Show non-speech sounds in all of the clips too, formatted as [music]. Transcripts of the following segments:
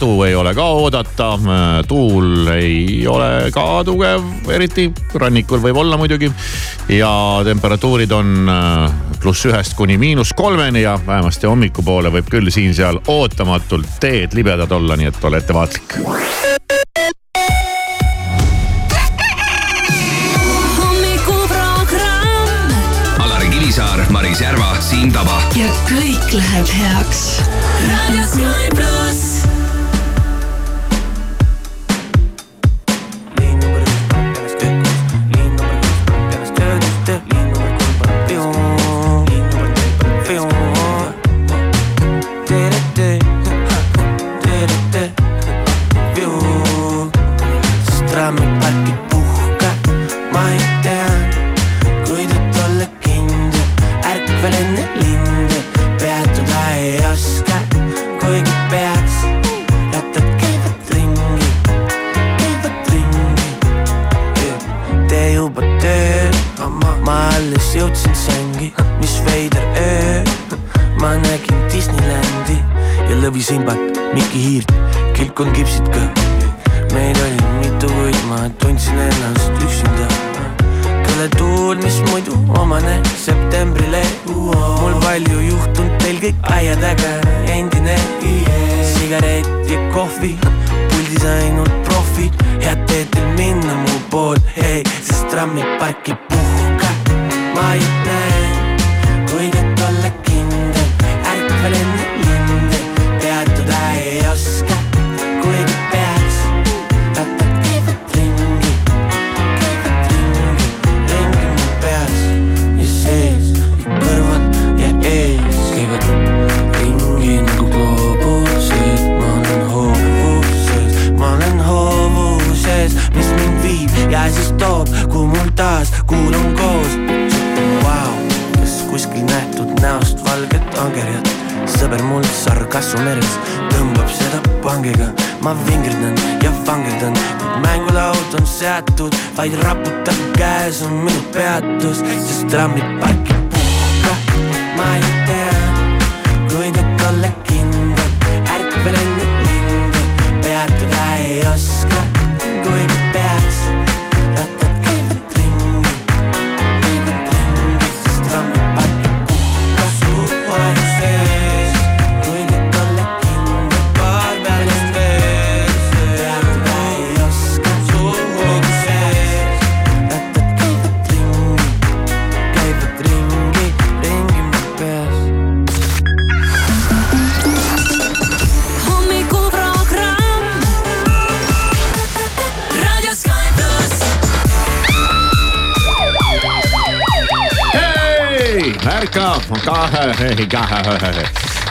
lehtu ei ole ka oodata. tuul ei ole ka tugev, eriti rannikul võib olla muidugi. ja temperatuurid on äh, pluss ühest kuni miinus kolmeni ja vähemasti hommikupoole võib küll siin-seal ootamatult teed libedad olla, nii et ole ettevaatlik. Kivisaar, Maris Järva, Siim Taba. ja kõik läheb heaks. raadio Sky pluss. vaid raputab käes on minu peatus, sest trammid parkivad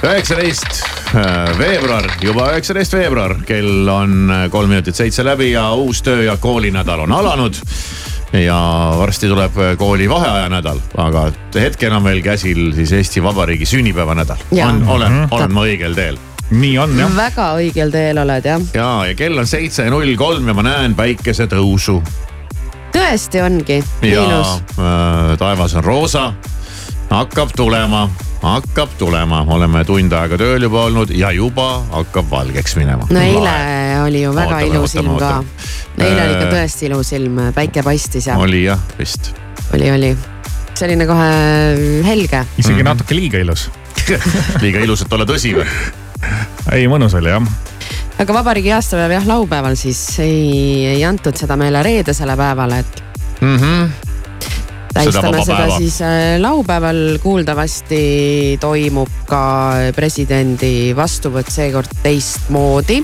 üheksateist äh, veebruar, juba üheksateist veebruar, kell on äh, kolm minutit seitse läbi ja uus töö ja koolinädal on alanud. ja varsti tuleb äh, kooli vaheaja nädal, aga hetkel on meil käsil siis Eesti Vabariigi sünnipäevanädal. on, olen, mhm. olen ma õigel teel? nii on jah. väga õigel teel oled jah. ja, ja kell on seitse null kolm ja ma näen päikesetõusu. tõesti ongi, ilus. Äh, taevas on roosa, hakkab tulema hakkab tulema, oleme tund aega tööl juba olnud ja juba hakkab valgeks minema. no eile Lae. oli ju väga ootame, ilus ilm ka. eile oli ikka äh, tõesti ilus ilm, päike paistis ja. oli jah, vist. oli, oli. selline kohe helge. isegi mm -hmm. natuke liiga ilus [laughs] liiga ilus, et olla tõsi või? ei, mõnus oli jah aga vabariigi aastapäev jah, laupäeval siis ei, ei antud seda meile reedesele päevale, et mm. -hmm tähistame seda, seda siis äh, laupäeval, kuuldavasti toimub ka presidendi vastuvõtt seekord teistmoodi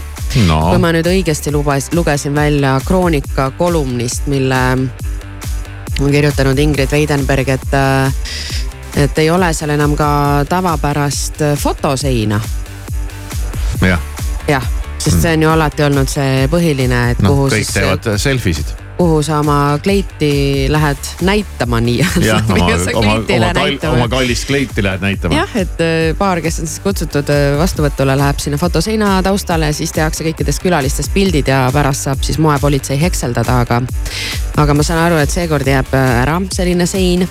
no.. kui ma nüüd õigesti lubas, lugesin välja Kroonika kolumnist, mille on kirjutanud Ingrid Weidenberg, et, äh, et ei ole seal enam ka tavapärast fotoseina. jah. jah, sest see on ju alati olnud see põhiline, et no, kuhu kõik siis. kõik teevad selfie sid kuhu sa oma kleiti lähed näitama nii-öelda. [laughs] oma, oma, oma, kall, oma kallist kleiti lähed näitama. jah, et äh, paar, kes on siis kutsutud äh, vastuvõtule, läheb sinna fotoseina taustale, siis tehakse kõikidest külalistest pildid ja pärast saab siis moepolitsei hekseldada, aga. aga ma saan aru, et seekord jääb äh, ära selline sein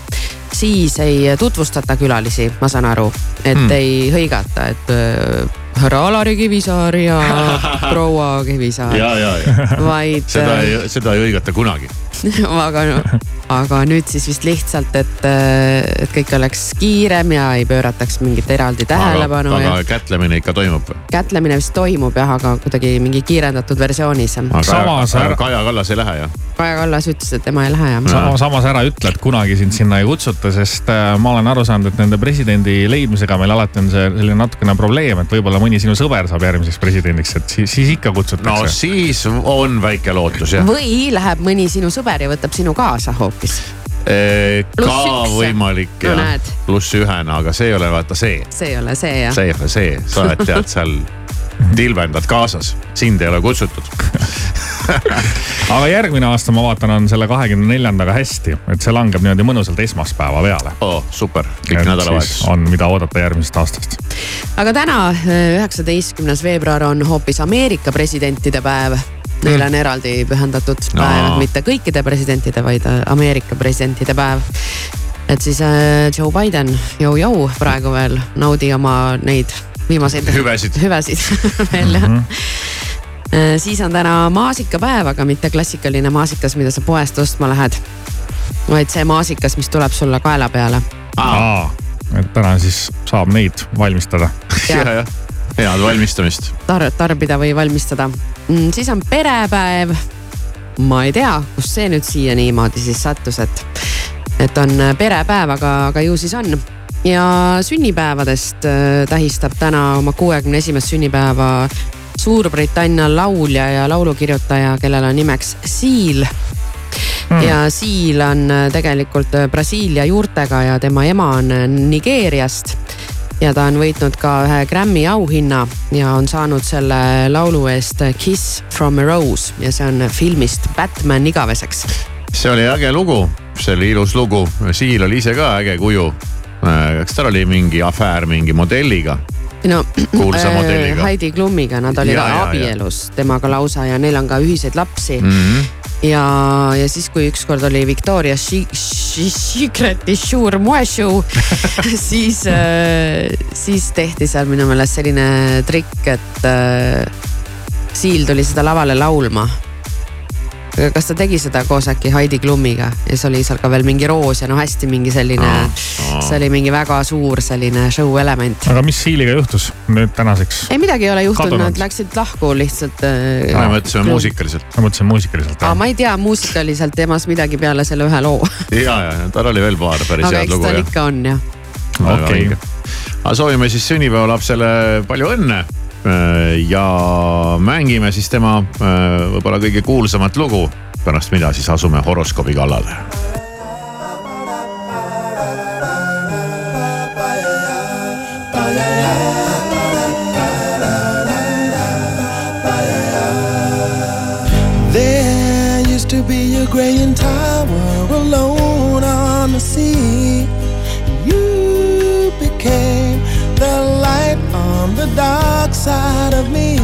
siis ei tutvustata külalisi, ma saan aru, et hmm. ei hõigata, et härra Alari Kivisaar ja [laughs] proua Kivisaar, vaid. seda ei, seda ei hõigata kunagi. [laughs] aga, aga nüüd siis vist lihtsalt, et, et kõik oleks kiirem ja ei pöörataks mingit eraldi tähelepanu aga, ja aga kätlemine ikka toimub. kätlemine vist toimub jah, aga kuidagi mingi kiirendatud versioonis. Samas Kaja, ära- Kaja Kallas ei lähe jah? Kaja Kallas ütles, et tema ei lähe jah. Sama, samas ära ütle, et kunagi sind sinna ei kutsuta, sest äh, ma olen aru saanud, et nende presidendi leidmisega meil alati on see selline natukene probleem, et võib-olla mõni sinu sõber saab järgmiseks presidendiks, et siis, siis ikka no kutsutakse. siis on väike lootus jah. või läheb mõni sinu sõber ja võtab sinu kaasa hoopis. Pluss ka üks. võimalik No näed., pluss ühena, aga see ei ole vaata see, see ei ole see jah. see ei ole see, sa oled tead seal [laughs] tilvendad kaasas, sind ei ole kutsutud. [laughs] aga järgmine aasta ma vaatan, on selle kahekümne neljandaga hästi, et see langeb niimoodi mõnusalt esmaspäeva peale. oo, super, pikk nädalavahetus. on, mida oodata järgmisest aastast. aga täna, üheksateistkümnes veebruar on hoopis Ameerika presidentide päev. Neile on eraldi pühendatud No. päev, mitte kõikide presidentide, vaid äh, Ameerika presidentide päev. et siis äh, Joe Biden, jõu-jõu praegu veel naudi oma neid viimaseid Hüvesid. hüvesid [laughs] veel jah. siis on täna maasikapäev, aga mitte klassikaline maasikas, mida sa poest ostma lähed. vaid see maasikas, mis tuleb sulle kaela peale. et täna siis saab neid valmistada. ja, jah, head valmistamist. tar-, tarbida või valmistada. siis on perepäev. ma ei tea, kust see nüüd siia niimoodi siis sattus, et, et on perepäev, aga, aga ju siis on. ja sünnipäevadest äh, tähistab täna oma kuuekümne esimest sünnipäeva Suurbritannia laulja ja laulukirjutaja, kellel on nimeks Seal Hmm. mm. ja Seal on äh, tegelikult äh, Brasiilia juurtega ja tema ema on äh, Nigeeriast ja ta on võitnud ka ühe Grammy auhinna ja on saanud selle laulu eest Kiss from a Rose ja see on filmist Batman igaveseks. see oli äge lugu, see oli ilus lugu, Siil oli ise ka äge kuju. kas tal oli mingi afäär mingi modelliga? no Kuulsa äh, modelliga. Heidi Klumiga, nad olid abielus temaga lausa ja neil on ka ühiseid lapsi. Mm -hmm. ja, ja siis, kui ükskord oli Victoria Secreti Sure moe show, [laughs] siis, siis tehti seal minu meelest selline trikk, et äh, Siil tuli seda lavale laulma. Kas ta tegi seda koos äkki Heidi Klumiga ja siis oli seal ka veel mingi roos ja no hästi mingi selline Aa,, aa. see oli mingi väga suur selline show element. aga mis Siiliga juhtus nüüd tänaseks? ei midagi ei ole juhtunud, nad läksid lahku lihtsalt äh,. me mõtlesime. muusikaliselt. ma mõtlesin muusikaliselt. aga ma ei tea muusikaliselt temast midagi peale selle ühe loo, ja, ja, tal oli veel paar päris aga head eks lugu tal jah. ikka on jah. okei, aga soovime siis sünnipäevalapsele palju õnne ja mängime siis tema äh, võib-olla kõige kuulsamat lugu, pärast mida siis asume horoskoobi kallale. There used to be a graying tower alone on the sea. You became the light on the dark side of me.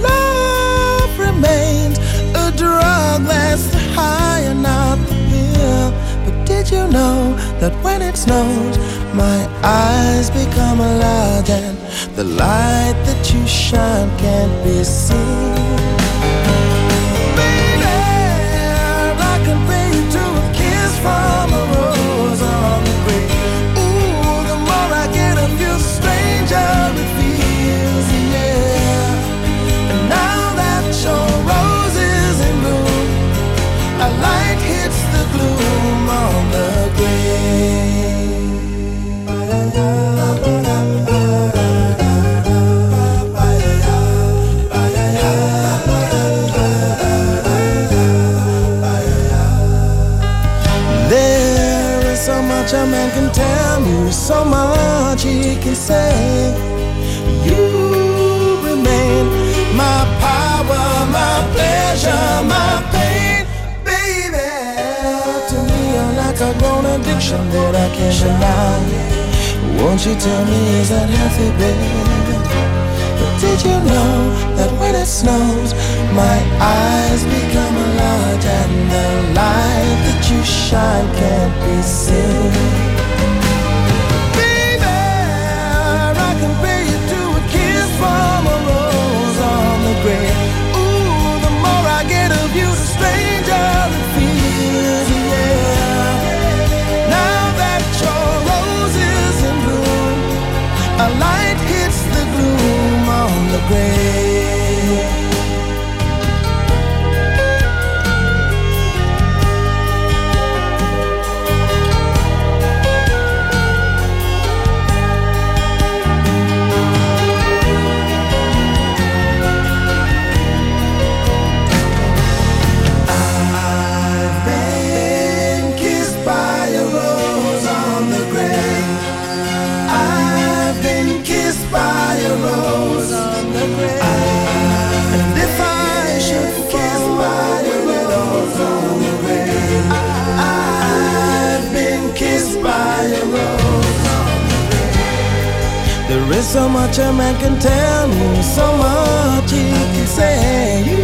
Love remains a drug that's the high and not the pill. But did you know that when it snows, my eyes become large and the light that you shine can't be seen? So much a man can tell you, so much he can say. You remain my power, my pleasure, my pain, baby. To me, you're like a grown addiction that I can't deny. Won't you tell me is that healthy, baby? Did you know that when it snows, my eyes become large and the light that you shine can't be seen? There's so much a man can tell you, so much he can say. You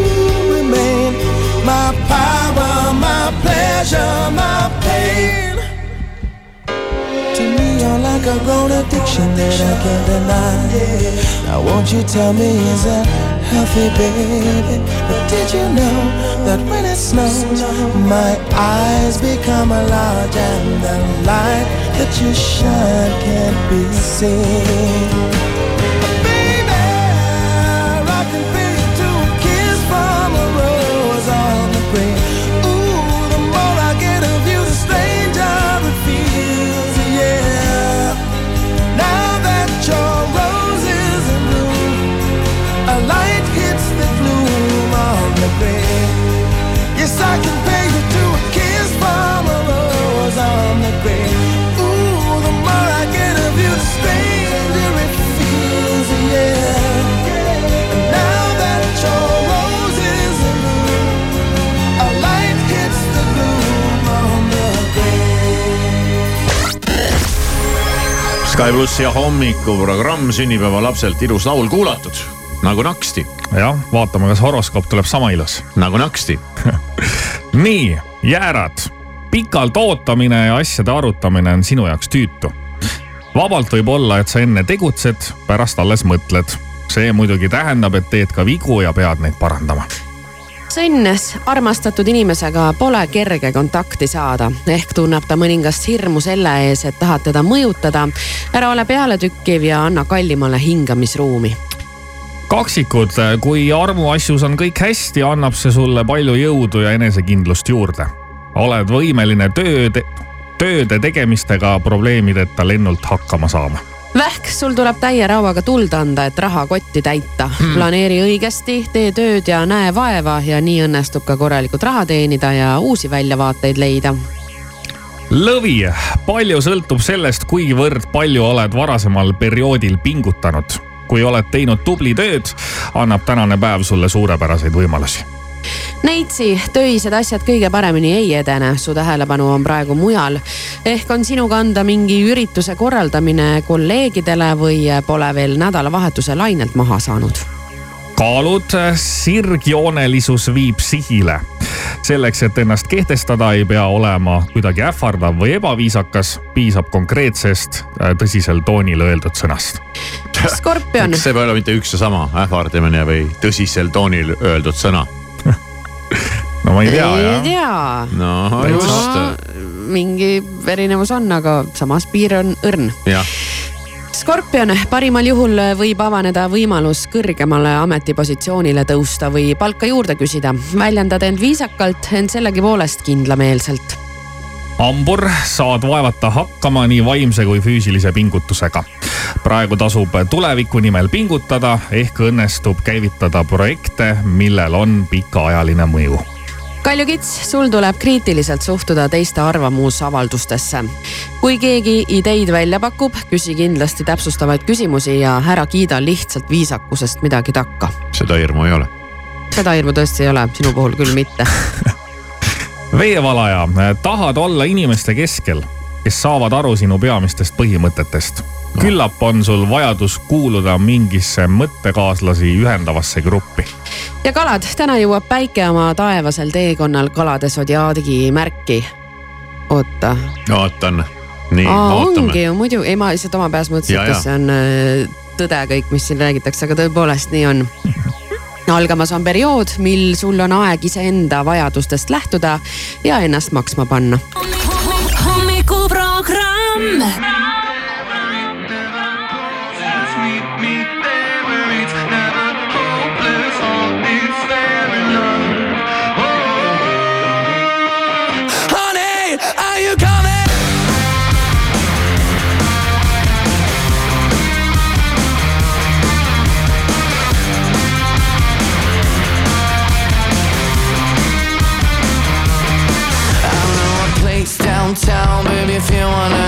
remain my power, my pleasure, my pain. To me, you're like a grown addiction that I can't deny. Now, won't you tell me, is that healthy, baby? But did you know that when it snows, my eyes become a large and the light that you shine can't be seen? Sky pluss ja hommikuprogramm sünnipäevalapselt ilus laul kuulatud. Nagu naksti, jah, vaatame, kas horoskoop tuleb sama ilus. nagu naksti. [laughs] nii, jäärad. pikalt ootamine ja asjade arutamine on sinu jaoks tüütu. vabalt võib olla, et sa enne tegutsed, pärast alles mõtled. see muidugi tähendab, et teed ka vigu ja pead neid parandama. sõnnes armastatud inimesega pole kerge kontakti saada, ehk tunneb ta mõningast hirmu selle ees, et tahad teda mõjutada. ära ole pealetükkiv ja anna kallimale hingamisruumi. kaksikud, kui armuasjus on kõik hästi, annab see sulle palju jõudu ja enesekindlust juurde. oled võimeline tööd, tööde tegemistega probleemideta lennult hakkama saama vähk, sul tuleb täie rauaga tuld anda, et rahakotti täita hmm.. planeeri õigesti, tee tööd ja näe vaeva ja nii õnnestub ka korralikult raha teenida ja uusi väljavaateid leida. lõvi, palju sõltub sellest, kuivõrd palju oled varasemal perioodil pingutanud. Kui oled teinud tubli tööd, annab tänane päev sulle suurepäraseid võimalusi. Neitsi, töised asjad kõige paremini ei edene, su tähelepanu on praegu mujal. ehk on sinu kanda mingi ürituse korraldamine kolleegidele või pole veel nädalavahetuse lainelt maha saanud kaalud, sirgjoonelisus viib sihile. selleks, et ennast kehtestada, ei pea olema kuidagi ähvardav või ebaviisakas, piisab konkreetsest äh, tõsisel toonil öeldud sõnast. Skorpion, see ei ole mitte üks ja sama ähvardamine või tõsisel toonil öeldud sõna. [laughs] no ma ei tea ei jah. tea. no just, mingi erinevus on, aga samas piir on õrn jah, Skorpion, parimal juhul võib avaneda võimalus kõrgemale ametipositsioonile tõusta või palka juurde küsida. väljendad end viisakalt, ent sellegipoolest kindlameelselt. hambur, saad vaevata hakkama nii vaimse kui füüsilise pingutusega. praegu tasub tuleviku nimel pingutada, ehk õnnestub käivitada projekte, millel on pikaajaline mõju Kalju Kits, sul tuleb kriitiliselt suhtuda teiste arvamusavaldustesse. kui keegi ideid välja pakub, küsi kindlasti täpsustavaid küsimusi ja ära kiida lihtsalt viisakusest midagi takka. seda hirmu ei ole. seda hirmu tõesti ei ole, sinu puhul küll mitte. [laughs] veevalaja, tahad olla inimeste keskel, kes saavad aru sinu peamistest põhimõtetest. Küllap on sul vajadus kuuluda mingisse mõttekaaslasi ühendavasse gruppi. ja kalad, täna jõuab päike oma taevasel teekonnal kalade sodiaadi märki. oota, ootan, nii ootame ongi. ju muidu, ei ma lihtsalt oma peas mõtlesin, et kas see on äh, tõde kõik, mis siin räägitakse, aga tõepoolest nii on. algamas on periood, mil sul on aeg iseenda vajadustest lähtuda ja ennast maksma panna. hommikuprogramm.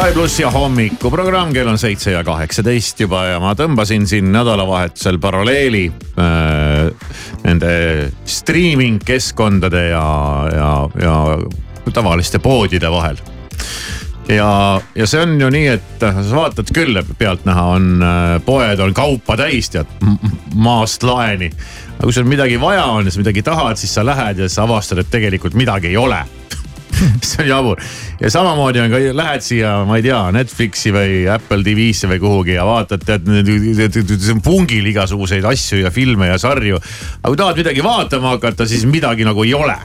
Sky plussi hommikuprogramm, kell on seitse ja kaheksateist juba ja ma tõmbasin siin nädalavahetusel paralleeli äh, nende streaming keskkondade ja, ja, ja tavaliste poodide vahel. ja, ja see on ju nii, et sa vaatad küll, pealtnäha on äh, poed on kaupa täis tead maast laeni. aga kui sul midagi vaja on ja sa midagi tahad, siis sa lähed ja sa avastad, et tegelikult midagi ei ole [laughs] [laughs] see on jabur ja samamoodi on ka, lähed siia, ma ei tea, Netflixi või Apple TV-sse või kuhugi ja vaatad, tead, see on pungil igasuguseid asju ja filme ja sarju. aga kui tahad midagi vaatama hakata, siis midagi nagu ei ole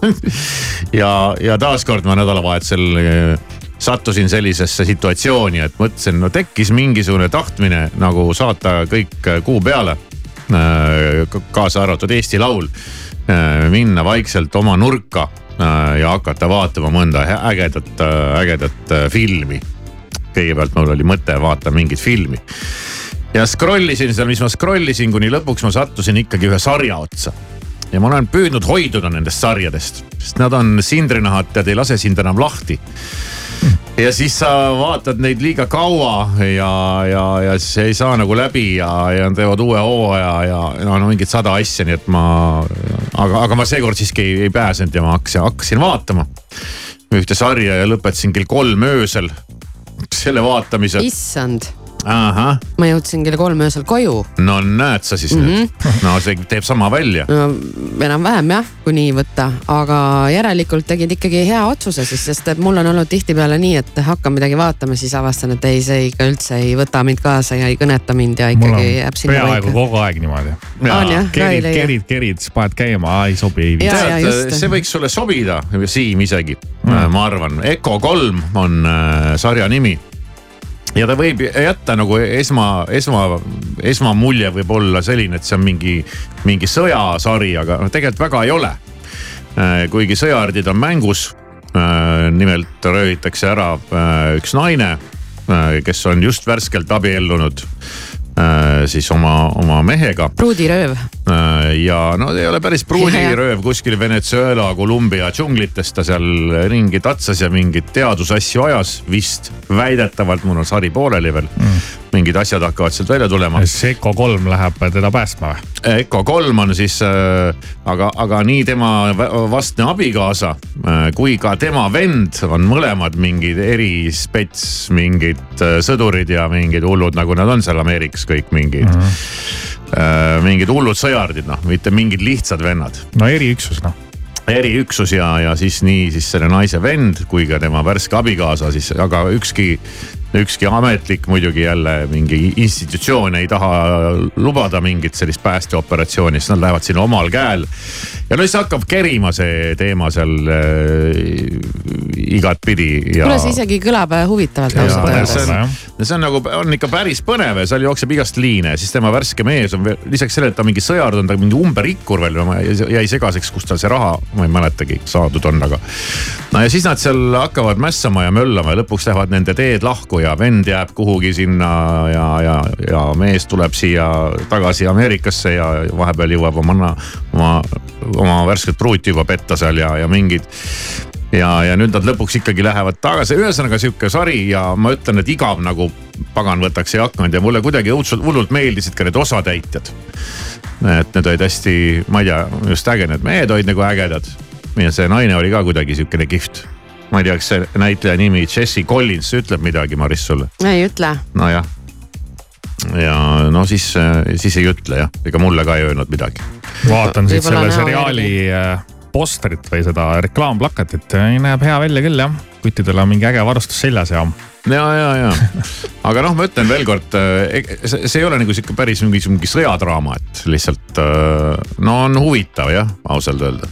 [laughs] ja, ja taaskord ma nädalavahetusel eh, sattusin sellisesse situatsiooni, et mõtlesin, no tekkis mingisugune tahtmine nagu saata kõik kuu peale. kaasa arvatud Eesti Laul, minna vaikselt oma nurka ja hakata vaatama mõnda ägedat, ägedat äh, filmi. kõigepealt mul oli mõte vaata mingit filmi ja scroll isin seal, mis ma scroll isin, kuni lõpuks ma sattusin ikkagi ühe sarja otsa. ja ma olen püüdnud hoiduda nendest sarjadest, sest nad on sindrinahad, tead ei lase sind enam lahti. Ja siis sa vaatad neid liiga kaua ja, ja, ja siis ei saa nagu läbi ja, ja teevad uue hooaja ja no, no mingid sada asja, nii et ma. aga, aga ma seekord siiski ei, ei pääsenud ja ma hakkasin, hakkasin vaatama ühte sarja ja lõpetasin kell kolm öösel selle vaatamise. issand, ma jõudsin kell kolm öösel koju. no näed sa siis mm -hmm. nüüd, no see teeb sama välja. no enam-vähem jah, kui nii võtta, aga järelikult tegid ikkagi hea otsuse siis, sest et mul on olnud tihtipeale nii, et hakkan midagi vaatama, siis avastan, et ei, see ikka üldse ei võta mind kaasa ja ei kõneta mind ja ikkagi jääb sinna peaaegu kogu aeg niimoodi. kerid, kerid, kerid, siis paned käima, ei sobi, tead see võiks sulle sobida, Siim isegi mm., ma arvan, Eco kolm on äh, sarja nimi ja ta võib jätta nagu esma, esma, esmamulje võib olla selline, et see on mingi, mingi sõjasari, aga noh, tegelikult väga ei ole. kuigi sõjaardid on mängus. nimelt röövitakse ära äh, üks naine, kes on just värskelt abiellunud äh, siis oma, oma mehega pruudirööv, Äh, ja no ei ole päris pruudirööv kuskil Venezuela, Kolumbia džunglites ta seal ringi tatsas ja mingeid teadusasju ajas vist. väidetavalt mul on sari pooleli veel mm.. mingid asjad hakkavad sealt välja tulema. Seiko kolm läheb teda päästma või? Eco kolm on siis äh,, aga, aga nii tema vastne abikaasa äh, kui ka tema vend on mõlemad mingid erispets, mingid äh, sõdurid ja mingid hullud, nagu nad on seal Ameerikas kõik mingid mm. -hmm. äh, mingid hullud sõjardid, noh, mitte mingid lihtsad vennad no eriüksus noh. eriüksus ja, ja siis nii siis selle naise vend kui ka tema värske abikaasa siis, aga ükski, ükski ametlik muidugi jälle mingi institutsioon ei taha lubada mingit sellist päästeoperatsiooni, siis nad lähevad sinna omal käel. ja no siis hakkab kerima see teema seal äh, igatpidi ja. kuule see isegi kõlab äh, huvitavalt ausalt öeldes on, see on nagu, on ikka päris põnev ja seal jookseb igast liine, siis tema värske mees on veel lisaks sellele, et ta mingi sõjard, on ta mingi umberikkur veel, jäi segaseks, kust tal see raha, ma ei mäletagi, saadud on, aga. no ja siis nad seal hakkavad mässama ja möllama ja lõpuks lähevad nende teed lahku ja vend jääb kuhugi sinna ja, ja, ja mees tuleb siia tagasi Ameerikasse ja vahepeal jõuab oma, oma, oma värsket pruuti juba petta seal ja, ja mingid ja, ja nüüd nad lõpuks ikkagi lähevad tagasi, ühesõnaga sihuke sari ja ma ütlen, et igav nagu pagan võtaks ei hakanud ja mulle kuidagi õudselt hullult meeldisid ka need osatäitjad. et need olid hästi, ma ei tea, just äge, need mehed olid nagu ägedad ja see naine oli ka kuidagi sihukene kihvt. Ma ei tea, kas see näitleja nimi Jessie Collins ütleb midagi, Maris sulle? ei ütle, nojah. ja no siis, siis ei ütle jah, ega mulle ka ei öelnud midagi. vaatan siit selle seriaali äh, postrit või seda reklaamplakatit, näeb hea välja küll jah. kuttidel on mingi äge varustus seljas ja ja, ja, ja, aga noh, ma ütlen veel kord, see, see ei ole nagu sihuke päris mingi, mingi sõjadraama, et lihtsalt äh, no on huvitav jah, ausalt öelda.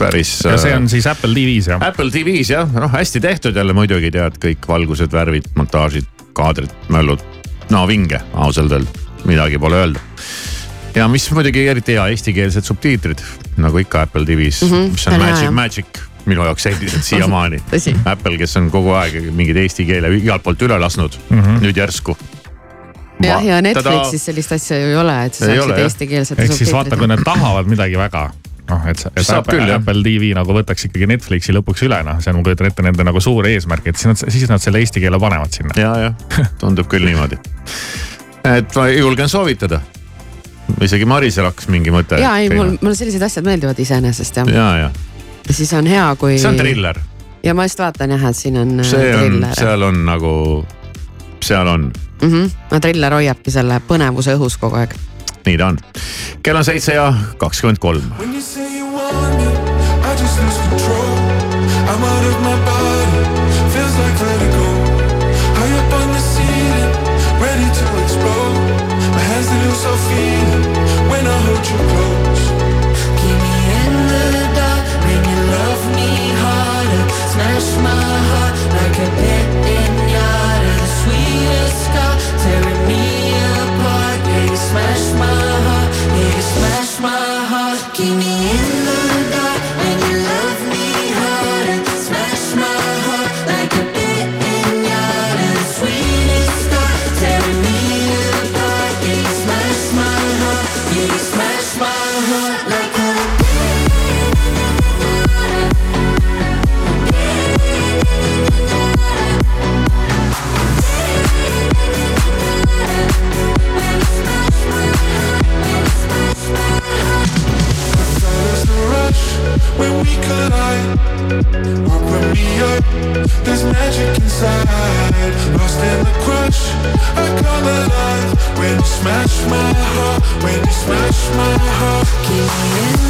päris. ja see on siis Apple TV-s jah? Apple TV-s jah, noh hästi tehtud jälle muidugi tead kõik valgused, värvid, montaažid, kaadrid, möllud. no vinge ausalt öelda, midagi pole öelda. ja mis muidugi eriti hea, eestikeelsed subtiitrid nagu ikka Apple TV-s mm, -hmm, mis on see on hea, magic, magic minu jaoks endiselt [laughs] siiamaani. Apple, kes on kogu aeg mingit eesti keele igalt poolt üle lasknud mm, -hmm. nüüd järsku. jah, ja Netflixis sellist asja ju ei ole, et sa saaksid eestikeelsete ehk siis vaata, kui nad tahavad midagi väga noh, et, et Saab Apple, küll, jah. Apple TV nagu võtaks ikkagi Netflixi lõpuks üle, noh, see on, ma kujutan ette nende nagu suur eesmärk, et siis nad, siis nad selle eesti keele panevad sinna. ja, jah, tundub küll niimoodi. et ma julgen soovitada. isegi Marisel hakkas mingi mõte. ja ei, mul, mulle sellised asjad meeldivad iseenesest ja, ja., ja, ja siis on hea, kui. see on triller, ja ma just vaatan jah, et siin on äh, see on, seal on nagu, seal on, Mm -hmm. no triller hoiabki selle põnevuse õhus kogu aeg. Nii ta on. kell on seitse ja kakskümmend kolm. I out of my body, when we collide. Open me up, there's magic inside. Lost in the crush, I come alive. When you smash my heart, when you smash my heart. Keep me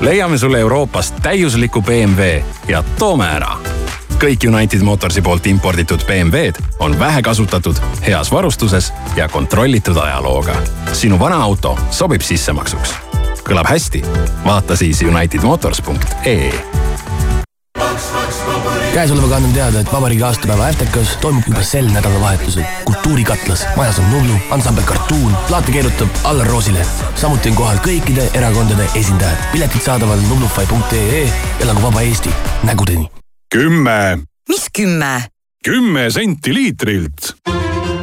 leiame sulle Euroopast täiusliku BMW ja toome ära. kõik United Motorsi poolt imporditud BMW-d on vähekasutatud, heas varustuses ja kontrollitud ajalooga. sinu vana auto sobib sissemaksuks. kõlab hästi? vaata siis unitedmotors.ee käesolevaga annan teada, et vabariigi aastapäeva Äftekas toimub juba sel nädalavahetusel kultuurikatlas. majas on Nublu, ansambel Kartuun, plaate keerutab Allar Roosile. samuti on kohal kõikide erakondade esindajad. piletid saadaval nublufy.ee. elagu vaba Eesti, nägudeni. kümme. mis kümme? kümme senti liitrilt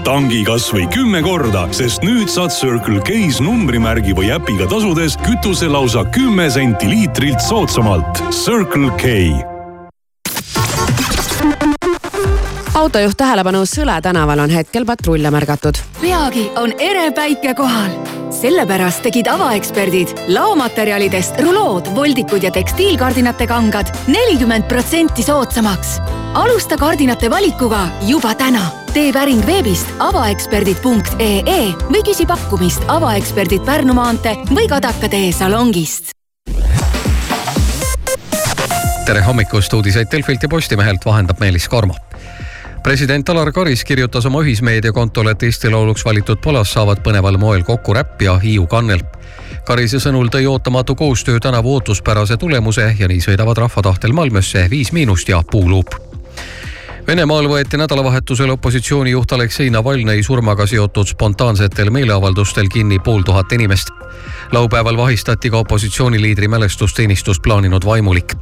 tangi kasvõi kümme korda, sest nüüd saad Circle K-s numbrimärgi või äpiga tasudes kütuse lausa kümme senti liitrilt soodsamalt. Circle K autojuht tähelepanu, Sõle tänaval on hetkel patrulle märgatud. peagi on ere päike kohal. sellepärast tegid avaeksperdid laomaterjalidest rulood, voldikud ja tekstiilkardinate kangad nelikümmend protsenti soodsamaks. alusta kardinate valikuga juba täna. tee päring veebist avaeksperdid.ee või küsi pakkumist avaeksperdid Pärnu maantee või Kadaka tee salongist tere hommikust, uudiseid Delfilt ja Postimehelt vahendab Meelis Karmo president Alar Karis kirjutas oma ühismeediakontol, et Eesti Lauluks valitud Palas saavad põneval moel kokku räpp ja Hiiu kannel. Karise sõnul tõi ootamatu koostöö tänavu ootuspärase tulemuse ja nii sõidavad rahva tahtel Malmösse Viis Miinust ja Puuluup Venemaal võeti nädalavahetusel opositsioonijuht Aleksei Navalnõi surmaga seotud spontaansetel meeleavaldustel kinni pool tuhat inimest. laupäeval vahistati ka opositsiooniliidri mälestusteenistust plaaninud vaimulik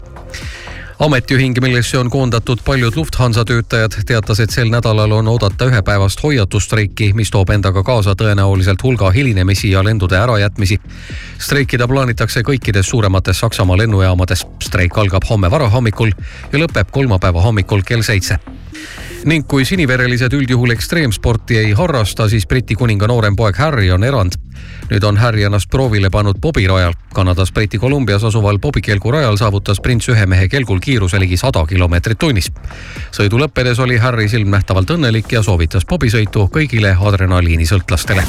ametiühing, millesse on koondatud paljud Lufthansa töötajad, teatas, et sel nädalal on oodata ühepäevast hoiatusstreiki, mis toob endaga kaasa tõenäoliselt hulga hilinemisi ja lendude ärajätmisi. streikida plaanitakse kõikides suuremates Saksamaa lennujaamades. streik algab homme varahommikul ja lõpeb kolmapäeva hommikul kell seitse ning kui siniverelised üldjuhul ekstreemsporti ei harrasta, siis Briti kuninga noorem poeg Harry on erand. nüüd on Harry ennast proovile pannud bobirajal. Kanadas Briti Kolumbias asuval bobikelgu rajal saavutas prints ühe mehe kelgul kiiruse ligi sada kilomeetrit tunnis. sõidu lõppedes oli Harry silmnähtavalt õnnelik ja soovitas bobisõitu kõigile adrenaliinisõltlastele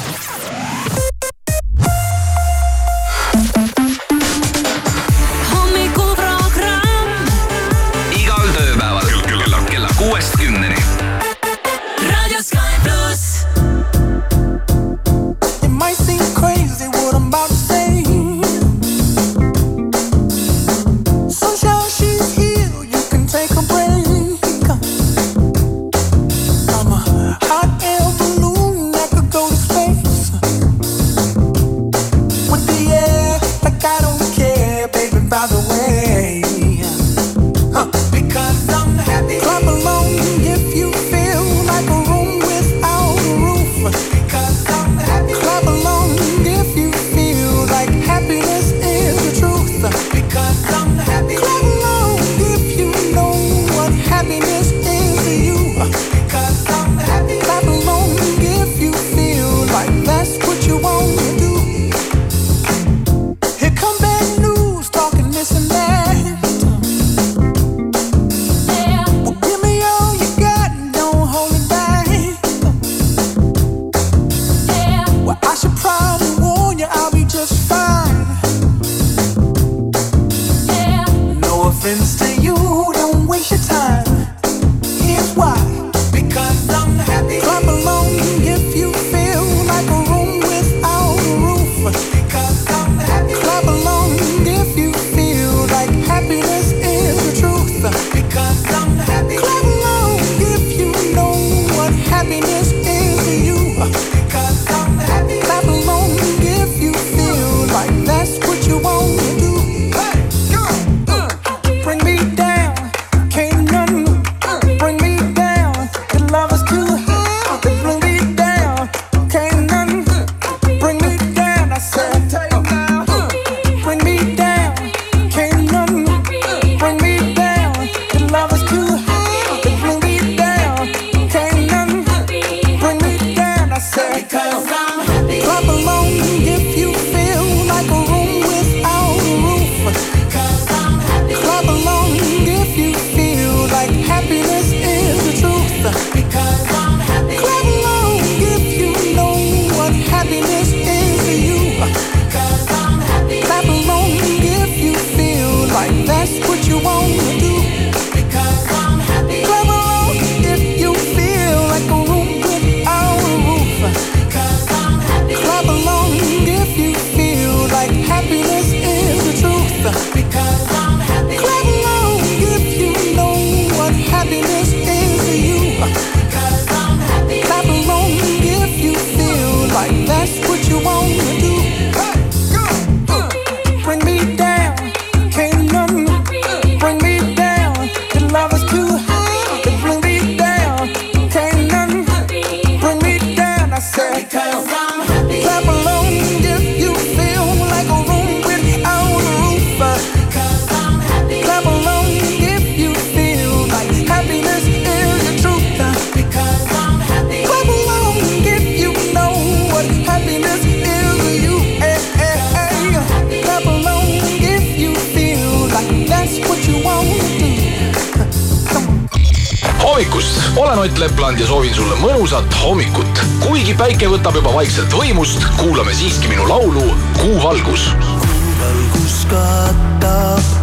mõnusat hommikut. kuigi päike võtab juba vaikselt võimust, kuulame siiski minu laulu Kuu valgus. kuuvalgus katab,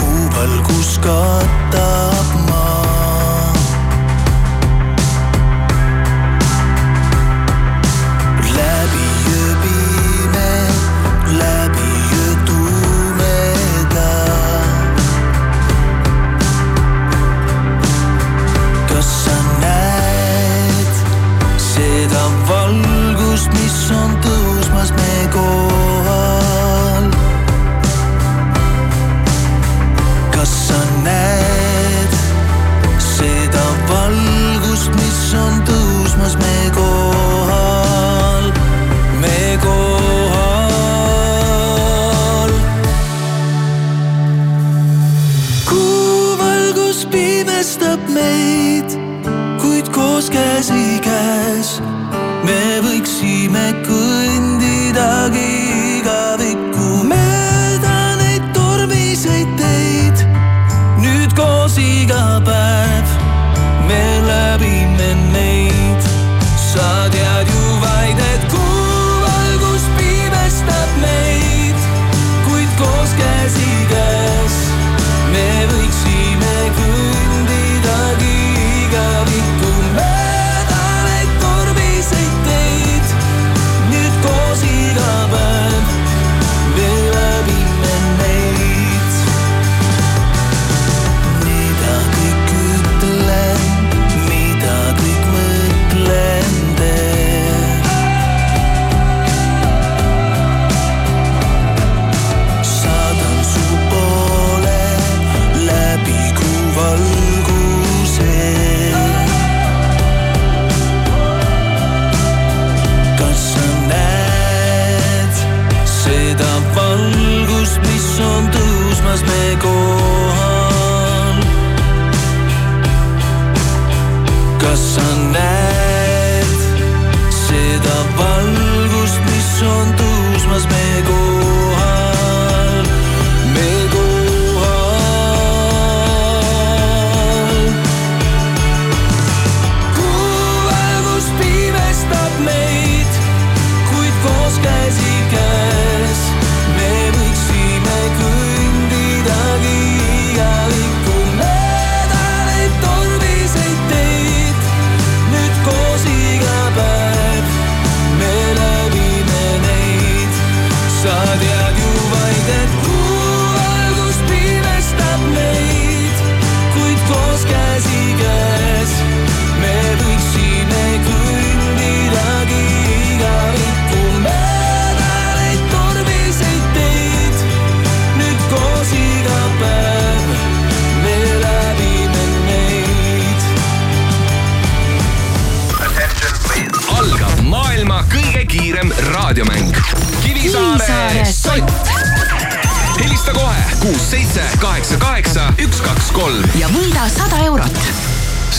kuuvalgus katab maa.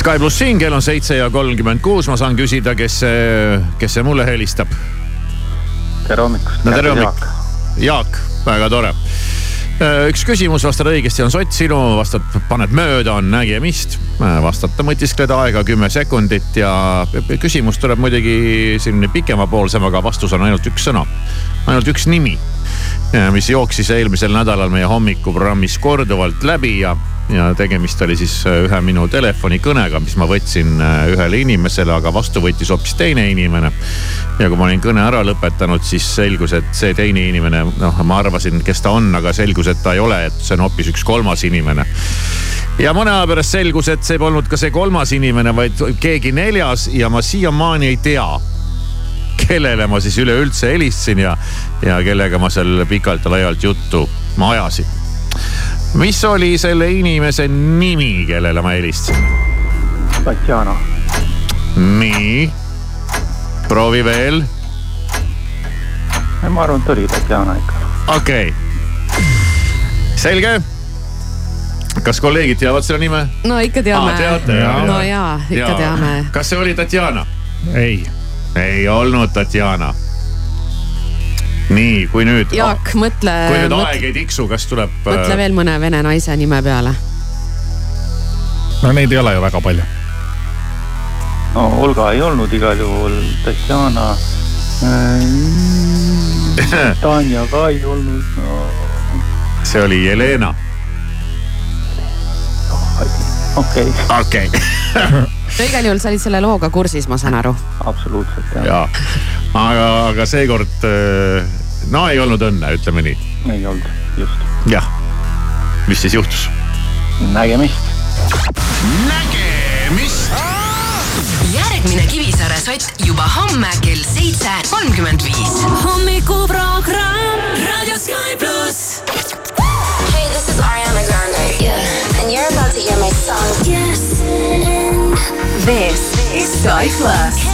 Sky pluss siin kell on seitse ja kolmkümmend kuus, ma saan küsida, kes see, kes see mulle helistab. tere hommikust. no tere hommikust. Jaak, väga tore. üks küsimus, vastad õigesti, on sott sinu, vastad, paned mööda, on nägemist. vastata mõtiskleda aega kümme sekundit ja küsimus tuleb muidugi selline pikemapoolsem, aga vastus on ainult üks sõna, ainult üks nimi mis jooksis eelmisel nädalal meie hommikuprogrammis korduvalt läbi ja, ja tegemist oli siis ühe minu telefonikõnega, mis ma võtsin äh, ühele inimesele, aga vastu võttis hoopis teine inimene. ja kui ma olin kõne ära lõpetanud, siis selgus, et see teine inimene, noh, ma arvasin, kes ta on, aga selgus, et ta ei ole, et see on hoopis üks kolmas inimene ja mõne aja pärast selgus, et see polnud ka see kolmas inimene, vaid keegi neljas ja ma siiamaani ei tea kellele ma siis üleüldse helistasin ja, ja kellega ma seal pikalt-laialt juttu ma ajasin. Mis oli selle inimese nimi, kellele ma helistasin? Tatjana. nii, proovi veel. ma arvan, et oli Tatjana ikka. okei okay., selge. kas kolleegid teavad selle nime? no ikka teame Aa, teate, jaa. no jaa, ikka Jaa. teame. kas see oli Tatjana? ei. ei olnud Tatjana. nii, kui nüüd. Jaak, mõtle, kui nüüd mõtle, aeg ei tiksu, kas tuleb? äh, mõtle veel mõne vene naise nime peale. no neid ei ole ju väga palju. no Olga ei olnud igal juhul, Tatjana äh. [laughs] Tanja ka ei olnud no,. see oli Jelena. okei okay.. okei okay. [laughs] no igal juhul sa olid selle looga kursis, ma saan aru. absoluutselt jah. ja, aga, aga seekord äh, no ei olnud õnne, ütleme nii. ei olnud, just. jah, mis siis juhtus? nägemist. nägemist. järgmine Kivisaare sott juba homme kell seitse kolmkümmend viis. hommikuprogramm Raadio Sky pluss. Hey, this is Ariana Grande. Yeah. And you're about to hear my song. Yes. This is Sky Plus.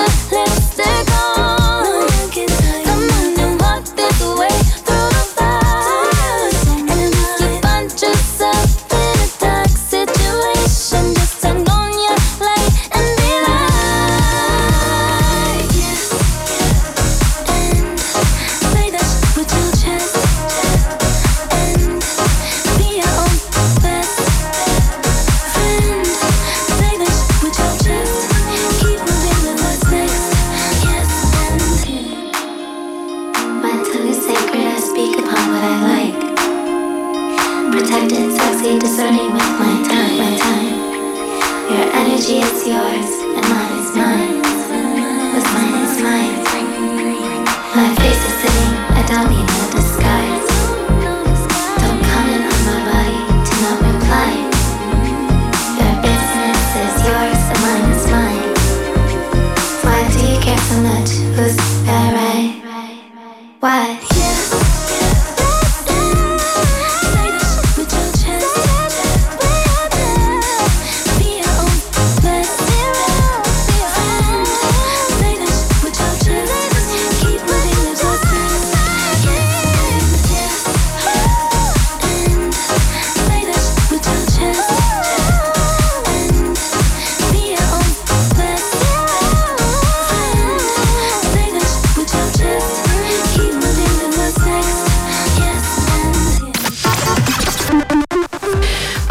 On, put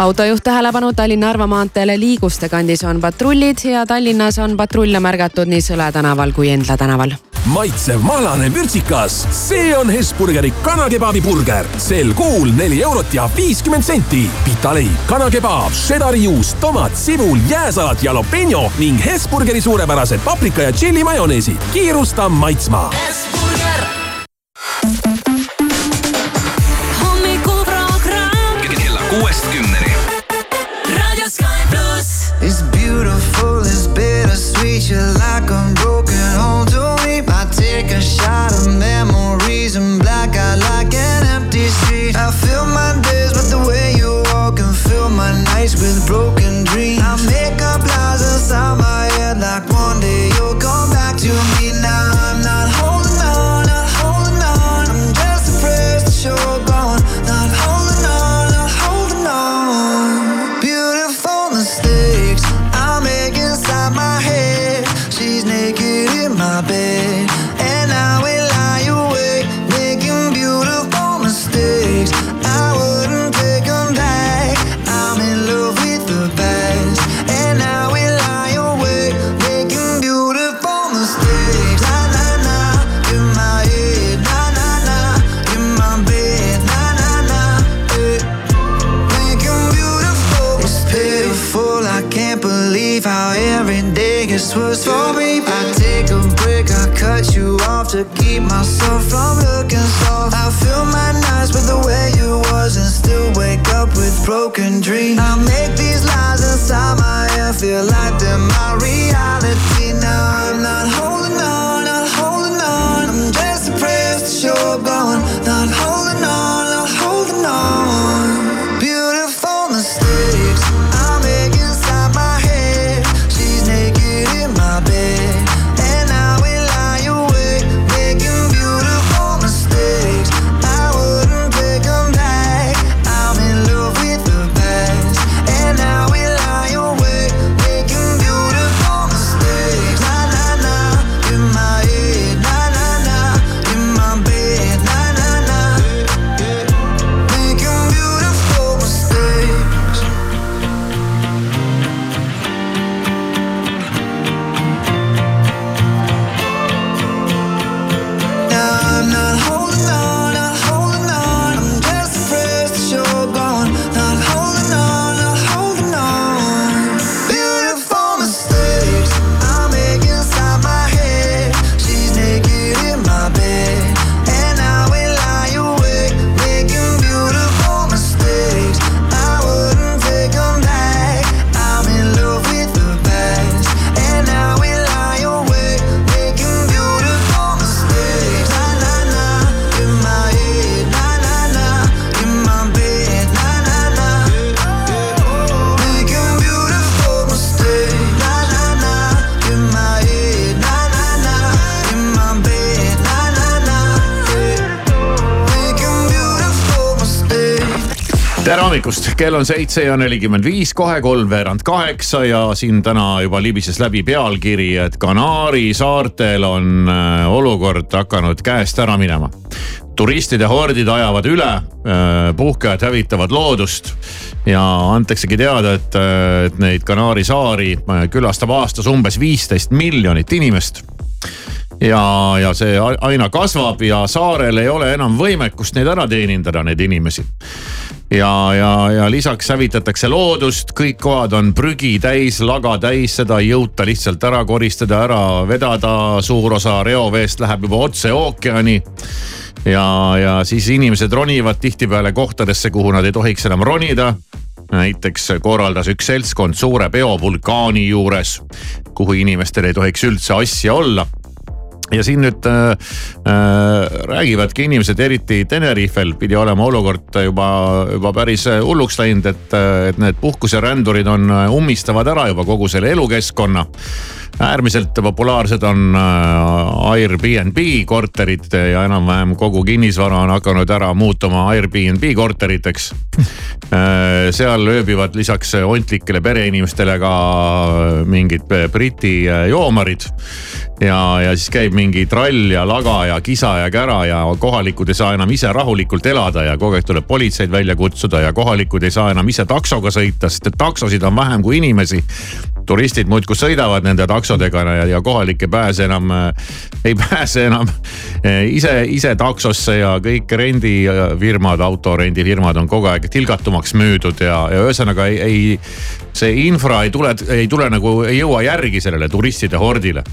autojuht tähelepanu Tallinna-Narva maanteele Liiguste kandis on patrullid ja Tallinnas on patrulle märgatud nii Sõle tänaval kui Endla tänaval. maitsev mahlane vürtsikas, see on Hesburgeri kanakebabi burger. sel kuul neli eurot ja viiskümmend senti. pitaleib, kanakebaab, šedari juust, tomat, sibul, jääsalat, jalapeno ning Hesburgeri suurepärased paprika ja tšilli majoneesid. kiirusta maitsma. hommikuprogramm bittersweet. You're like a kell on seitse ja nelikümmend viis, kohe kolmveerand kaheksa ja siin täna juba libises läbi pealkiri, et Kanaari saartel on äh, olukord hakanud käest ära minema. turistide hordid ajavad üle, puhkajad hävitavad loodust ja antaksegi teada, et, äh, et neid Kanaari saari äh, külastab aastas umbes viisteist miljonit inimest ja, ja see aina kasvab ja saarel ei ole enam võimekust neid ära teenindada, neid inimesi. Ja, ja, ja lisaks hävitatakse loodust, kõik kohad on prügi täis, laga täis, seda ei jõuta lihtsalt ära koristada, ära vedada. suur osa reoveest läheb juba otse ookeani. Ja, ja siis inimesed ronivad tihtipeale kohtadesse, kuhu nad ei tohiks enam ronida. Näiteks korraldas üks seltskond suure peo vulkaani juures, kuhu inimestel ei tohiks üldse asja olla ja siin nüüd äh, äh, räägivadki inimesed, eriti Tenerifel pidi olema olukord juba, juba päris hulluks läinud, et, et need puhkuserändurid on, ummistavad ära juba kogu selle elukeskkonna. Äärmiselt populaarsed on äh, Airbnb korterid ja enam-vähem kogu kinnisvara on hakanud ära muutuma Airbnb korteriteks Äh, seal ööbivad lisaks ontlikele pereinimestele ka mingid Briti äh, joomarid. ja, ja siis käib mingi trall ja laga ja kisa ja kära ja kohalikud ei saa enam ise rahulikult elada ja kogu aeg tuleb politseid välja kutsuda ja kohalikud ei saa enam ise taksoga sõita, sest et taksosid on vähem kui inimesi turistid muudkui sõidavad nende taksodega ja, ja kohalik ei pääse enam, ei [laughs] pääse enam eh, ise, ise taksosse ja kõik rendifirmad, autorendifirmad on kogu aeg tilgatumaks müüdud ja, ja ühesõnaga ei, ei. see infra ei tule, ei tule nagu, ei jõua järgi sellele turistide hordile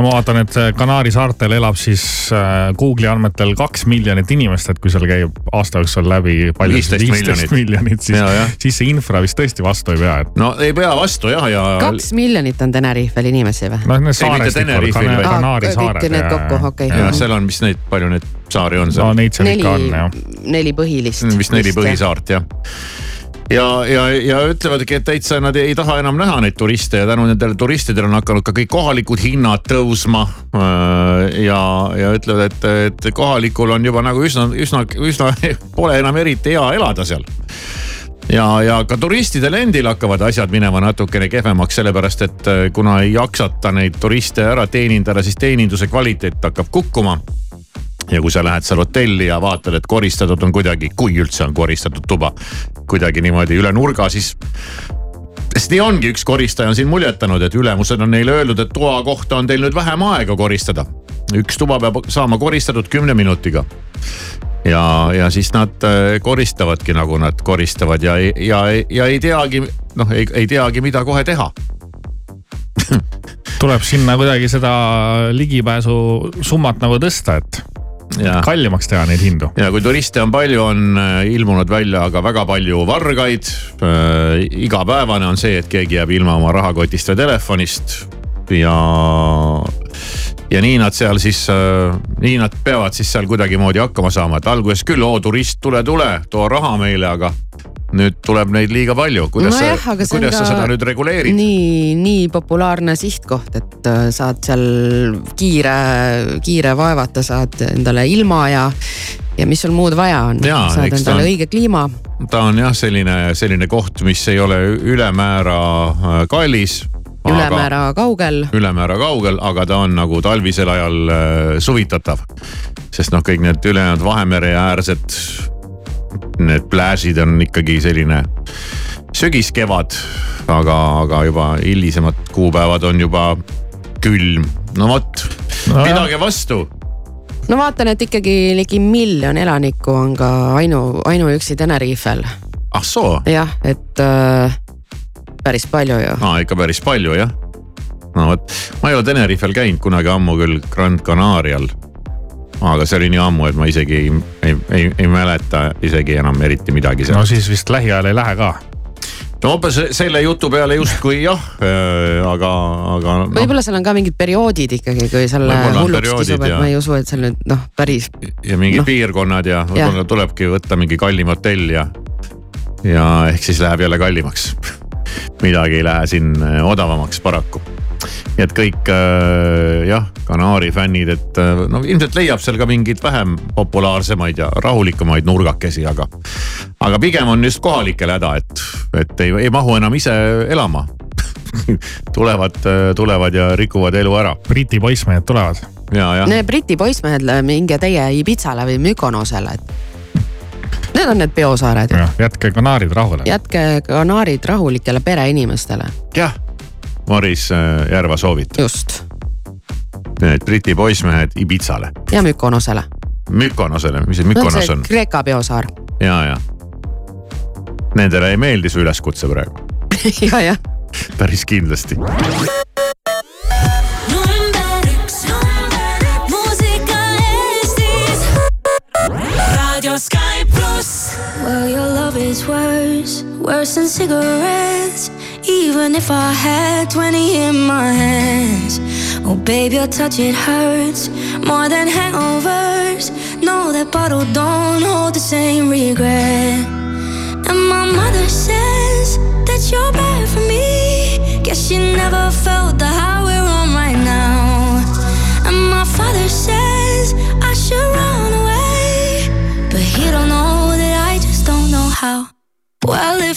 no ma vaatan, et Kanaari saartel elab siis äh, Google'i andmetel kaks miljonit inimest, et kui seal käib aasta jooksul läbi palju siis 15 viisteist miljonit, siis, siis see infra vist tõesti vastu ei pea, et. no ei pea vastu jah, ja. kaks miljonit on Tenerifel inimesi või? noh, need saarestikud, Kana- Kanaari saared. kõik need kokku, okei. ja seal on, mis neid, palju neid saari on seal? no neid seal ikka on neli jah., neli põhilist. vist neli põhisaart jah ja, ja, ja ütlevadki, et täitsa nad ei taha enam näha neid turiste ja tänu nendele turistidele on hakanud ka kõik kohalikud hinnad tõusma. ja, ja ütlevad, et, et kohalikul on juba nagu üsna, üsna, üsna [laughs] pole enam eriti hea elada seal ja, ja ka turistidel endil hakkavad asjad minema natukene kehvemaks, sellepärast et äh, kuna ei jaksata neid turiste ära teenindada, siis teeninduse kvaliteet hakkab kukkuma ja kui sa lähed seal hotelli ja vaatad, et koristatud on kuidagi, kui üldse on koristatud tuba, kuidagi niimoodi üle nurga, siis. sest nii ongi, üks koristaja on siin muljetanud, et ülemused on neile öeldud, et toa kohta on teil nüüd vähem aega koristada. üks tuba peab saama koristatud kümne minutiga. ja, ja siis nad äh, koristavadki nagu nad koristavad ja, ja, ja ei teagi, noh, ei, ei teagi, mida kohe teha [laughs] tuleb sinna kuidagi seda ligipääsu summat nagu tõsta, et. Kallimaks teha neid hindu. ja kui turiste on palju, on äh, ilmunud välja ka väga palju vargaid. igapäevane on see, et keegi jääb ilma oma rahakotist või telefonist ja, ja nii nad seal siis, nii nad peavad siis seal kuidagimoodi hakkama saama, et alguses küll, oo turist, tule, tule, too raha meile, aga nüüd tuleb neid liiga palju, kuidas sa aga, see on kuidas sa ka seda nüüd reguleerid? nii, nii populaarne sihtkoht, et äh, saad seal kiire, kiire vaevata, saad endale ilma ja, ja mis sul muud vaja on, saad endale on- õige kliima. ta on jah, selline, selline koht, mis ei ole ülemäära äh, kallis. ülemäära kaugel. ülemäära kaugel, aga ta on nagu talvisel ajal äh, suvitatav. sest noh, kõik need ülejäänud Vahemere äärsed, need plääžid on ikkagi selline sügis-kevad, aga, aga juba hilisemad kuupäevad on juba külm. no vot no,, pidage vastu no vaatan, et ikkagi ligi miljon elanikku on ka ainu, ainuüksi Tenerifel. ah soo, jah, et äh, päris palju ju. aa ikka päris palju jah. no vot, ma ei ole Tenerifel käinud kunagi ammu küll Grand Canarial. Aga see oli nii ammu, et ma isegi ei, ei, ei, ei mäleta isegi enam eriti midagi no seal. siis vist lähiajal ei lähe ka. no umbes selle jutu peale justkui jah, aga, aga noh, võib-olla seal on ka mingid perioodid ikkagi, kui on hulluks kisub, et ja- ma ei usu, et seal nüüd noh, päris. ja mingid no. piirkonnad ja võib-olla tulebki võtta mingi kallim hotell ja, ja ehk siis läheb jälle kallimaks. [laughs] midagi ei lähe siin äh, odavamaks paraku. Nii et kõik äh, jah, Kanaari fännid, et äh, no ilmselt leiab seal ka mingeid vähem populaarsemaid ja rahulikumaid nurgakesi, aga, aga pigem on just kohalikel häda, et, et ei, ei mahu enam ise elama. [laughs] tulevad, tulevad ja rikuvad elu ära. Briti poissmehed tulevad. Need Briti poissmehed, minge teie Ibitsale või Mykonosele, et. Need on need peosaared. jätke kanaarid rahule. jätke kanaarid rahulikele pereinimestele. jah, Maris äh, Järva soovitab. just. Need Briti poissmehed Ibitsale, ja Mykonosele. Mykonosele, mis see Mykonos on? Kreeka peosaar. ja, ja. Nendele ei meeldi su üleskutse praegu, ja, jah. päris kindlasti. Well, your love is worse, worse than cigarettes. Even if I had 20 in my hands. Oh, babe, your touch, it hurts more than hangovers. No, that bottle don't hold the same regret. And my mother says that you're bad for me. Guess she never felt the high we're on right now. And my father says I should run away. But he don't know that I just don't know how.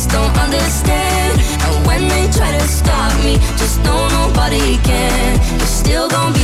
just don't understand. And when they try to stop me, just know nobody can. You're still gonna be.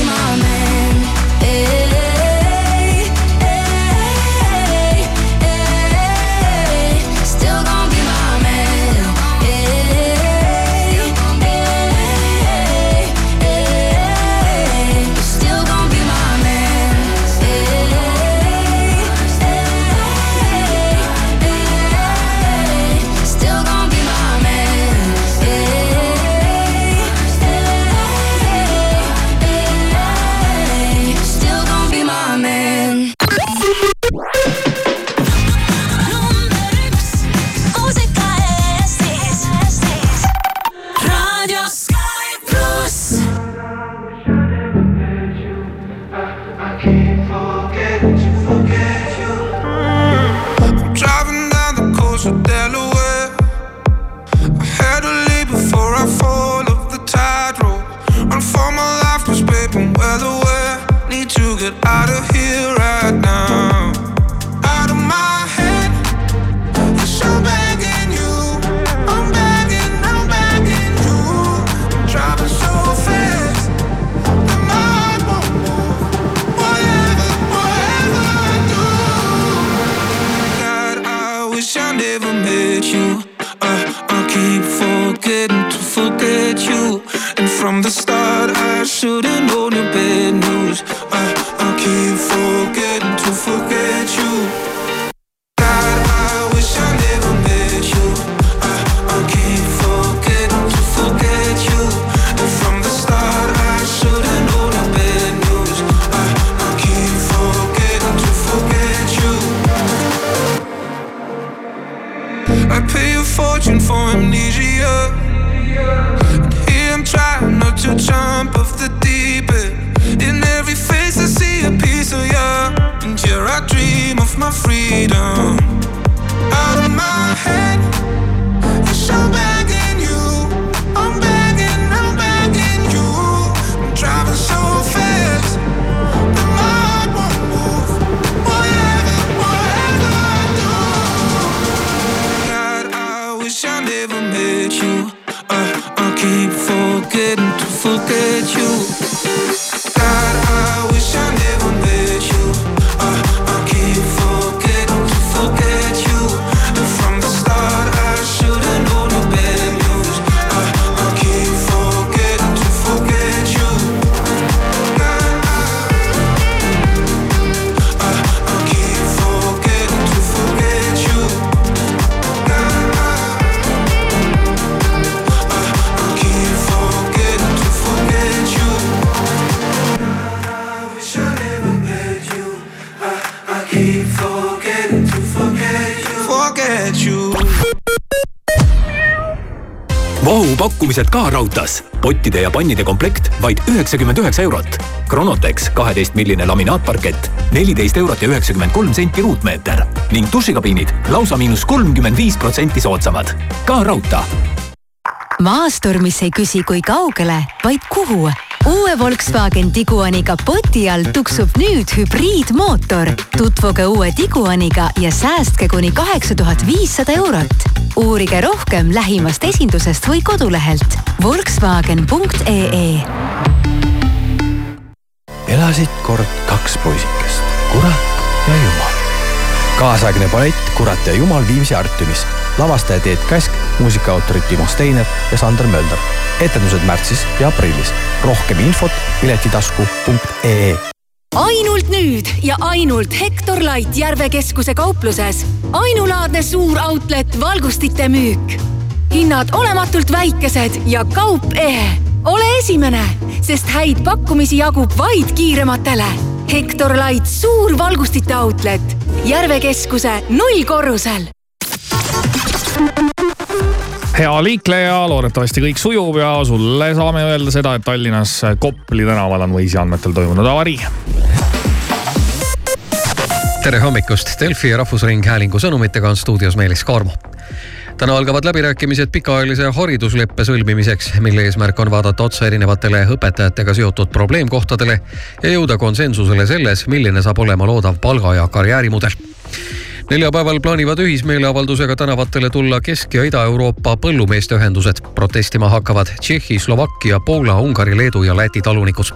Raudtees. pottide ja pannide komplekt vaid üheksakümmend üheksa eurot. Chronotex kaheteist milline laminaatparkett, neliteist eurot ja üheksakümmend kolm senti ruutmeeter ning dušikabiinid lausa miinus kolmkümmend viis protsenti soodsamad. ka raudtee maastur, mis ei küsi, kui kaugele, vaid kuhu. Uue Volkswagen Tiguani kapoti all tuksub nüüd hübriidmootor. tutvuge uue Tiguaniga ja säästke kuni kaheksa tuhat viissada eurot. uurige rohkem lähimast esindusest või kodulehelt Volkswagen.ee. elasid kord kaks poisikest, kurat ja jumal. kaasaegne ballett Kurat ja jumal Viimsi Artiumis lavastaja Teet Käsk, muusikaautorid Timo Steiner ja Sander Mölder. etendused märtsis ja aprillis. rohkem infot piletitasku.ee ainult nüüd ja ainult Hektor Light Järve keskuse kaupluses. ainulaadne suur outlet valgustite müük. hinnad olematult väikesed ja kaup ehe. ole esimene, sest häid pakkumisi jagub vaid kiirematele. Hektor Light suur valgustite outlet Järve keskuse nullkorrusel hea liikleja, loodetavasti kõik sujub ja sulle saame öelda seda, et Tallinnas Kopli tänaval on Waze'i andmetel toimunud avarii. tere hommikust, Delfi ja Rahvusringhäälingu sõnumitega on stuudios Meelis Kaarmo täna algavad läbirääkimised pikaajalise haridusleppe sõlmimiseks, mille eesmärk on vaadata otsa erinevatele õpetajatega seotud probleemkohtadele ja jõuda konsensusele selles, milline saab olema loodav palga ja karjäärimudel neljapäeval plaanivad ühismeeleavaldusega tänavatele tulla Kesk- ja Ida-Euroopa põllumeeste ühendused. protestima hakkavad Tšehhi, Slovakkia, Poola, Ungari, Leedu ja Läti talunikud.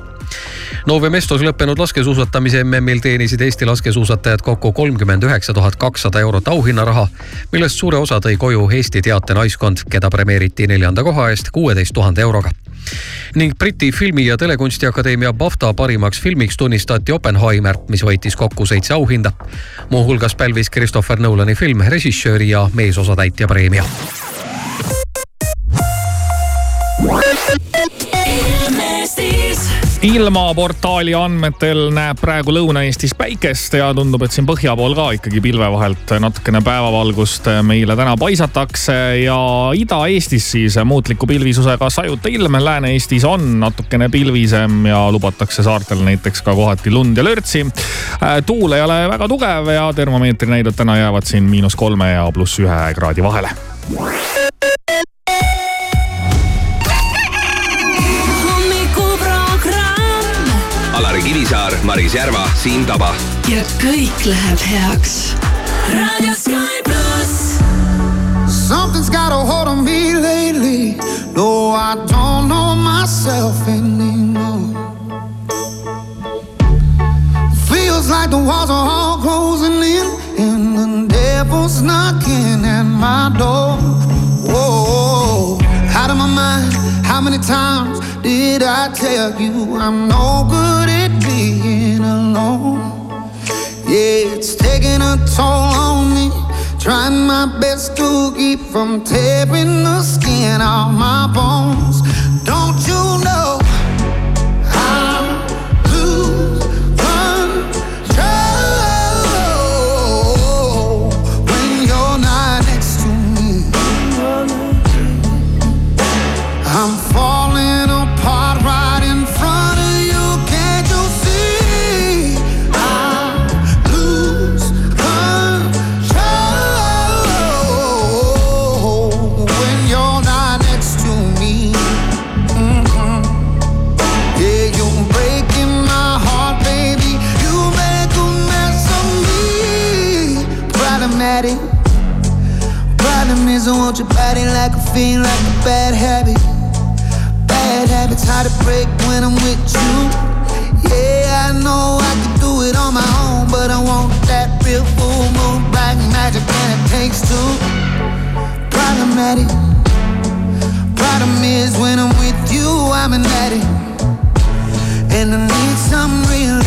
Nove Mestos lõppenud laskesuusatamise MM-il teenisid Eesti laskesuusatajad kokku kolmkümmend üheksa tuhat kakssada eurot auhinnaraha, millest suure osa tõi koju Eesti teate naiskond, keda premeeriti neljanda koha eest kuueteist tuhande euroga ning Briti Filmi- ja Telekunstiakadeemia BAFTA parimaks filmiks tunnistati Oppenheimer, mis võitis kokku seitse auhinda. muuhulgas pälvis Christopher Nolani film režissööri ja meesosatäitja preemia. Ilmaportaali andmetel näeb praegu Lõuna-Eestis päikest ja tundub, et siin põhja pool ka ikkagi pilve vahelt natukene päevavalgust meile täna paisatakse ja Ida-Eestis siis muutliku pilvisusega sajuta ilm. Lääne-Eestis on natukene pilvisem ja lubatakse saartel näiteks ka kohati lund ja lörtsi. tuul ei ole väga tugev ja termomeetrinäidud täna jäävad siin miinus kolme ja pluss ühe kraadi vahele. Maris Järva, Siim Taba. ja kõik läheb heaks. raadio Sky pluss. Something's got a hold on me lately. No, I don't know myself anymore. Feels like the walls are all closing in, and the devil's knocking at my door. Whoa, out of my mind. How many times did I tell you I'm no good at Yeah, it's taking a toll on me. Trying my best to keep from tearing the skin off my bones. Want your body like a fiend, like a bad habit. Bad habits hard to break when I'm with you. Yeah, I know I can do it on my own, but I want that real full moon black magic, and it takes two. Problematic. Problem is when I'm with you, I'm an addict, and I need some real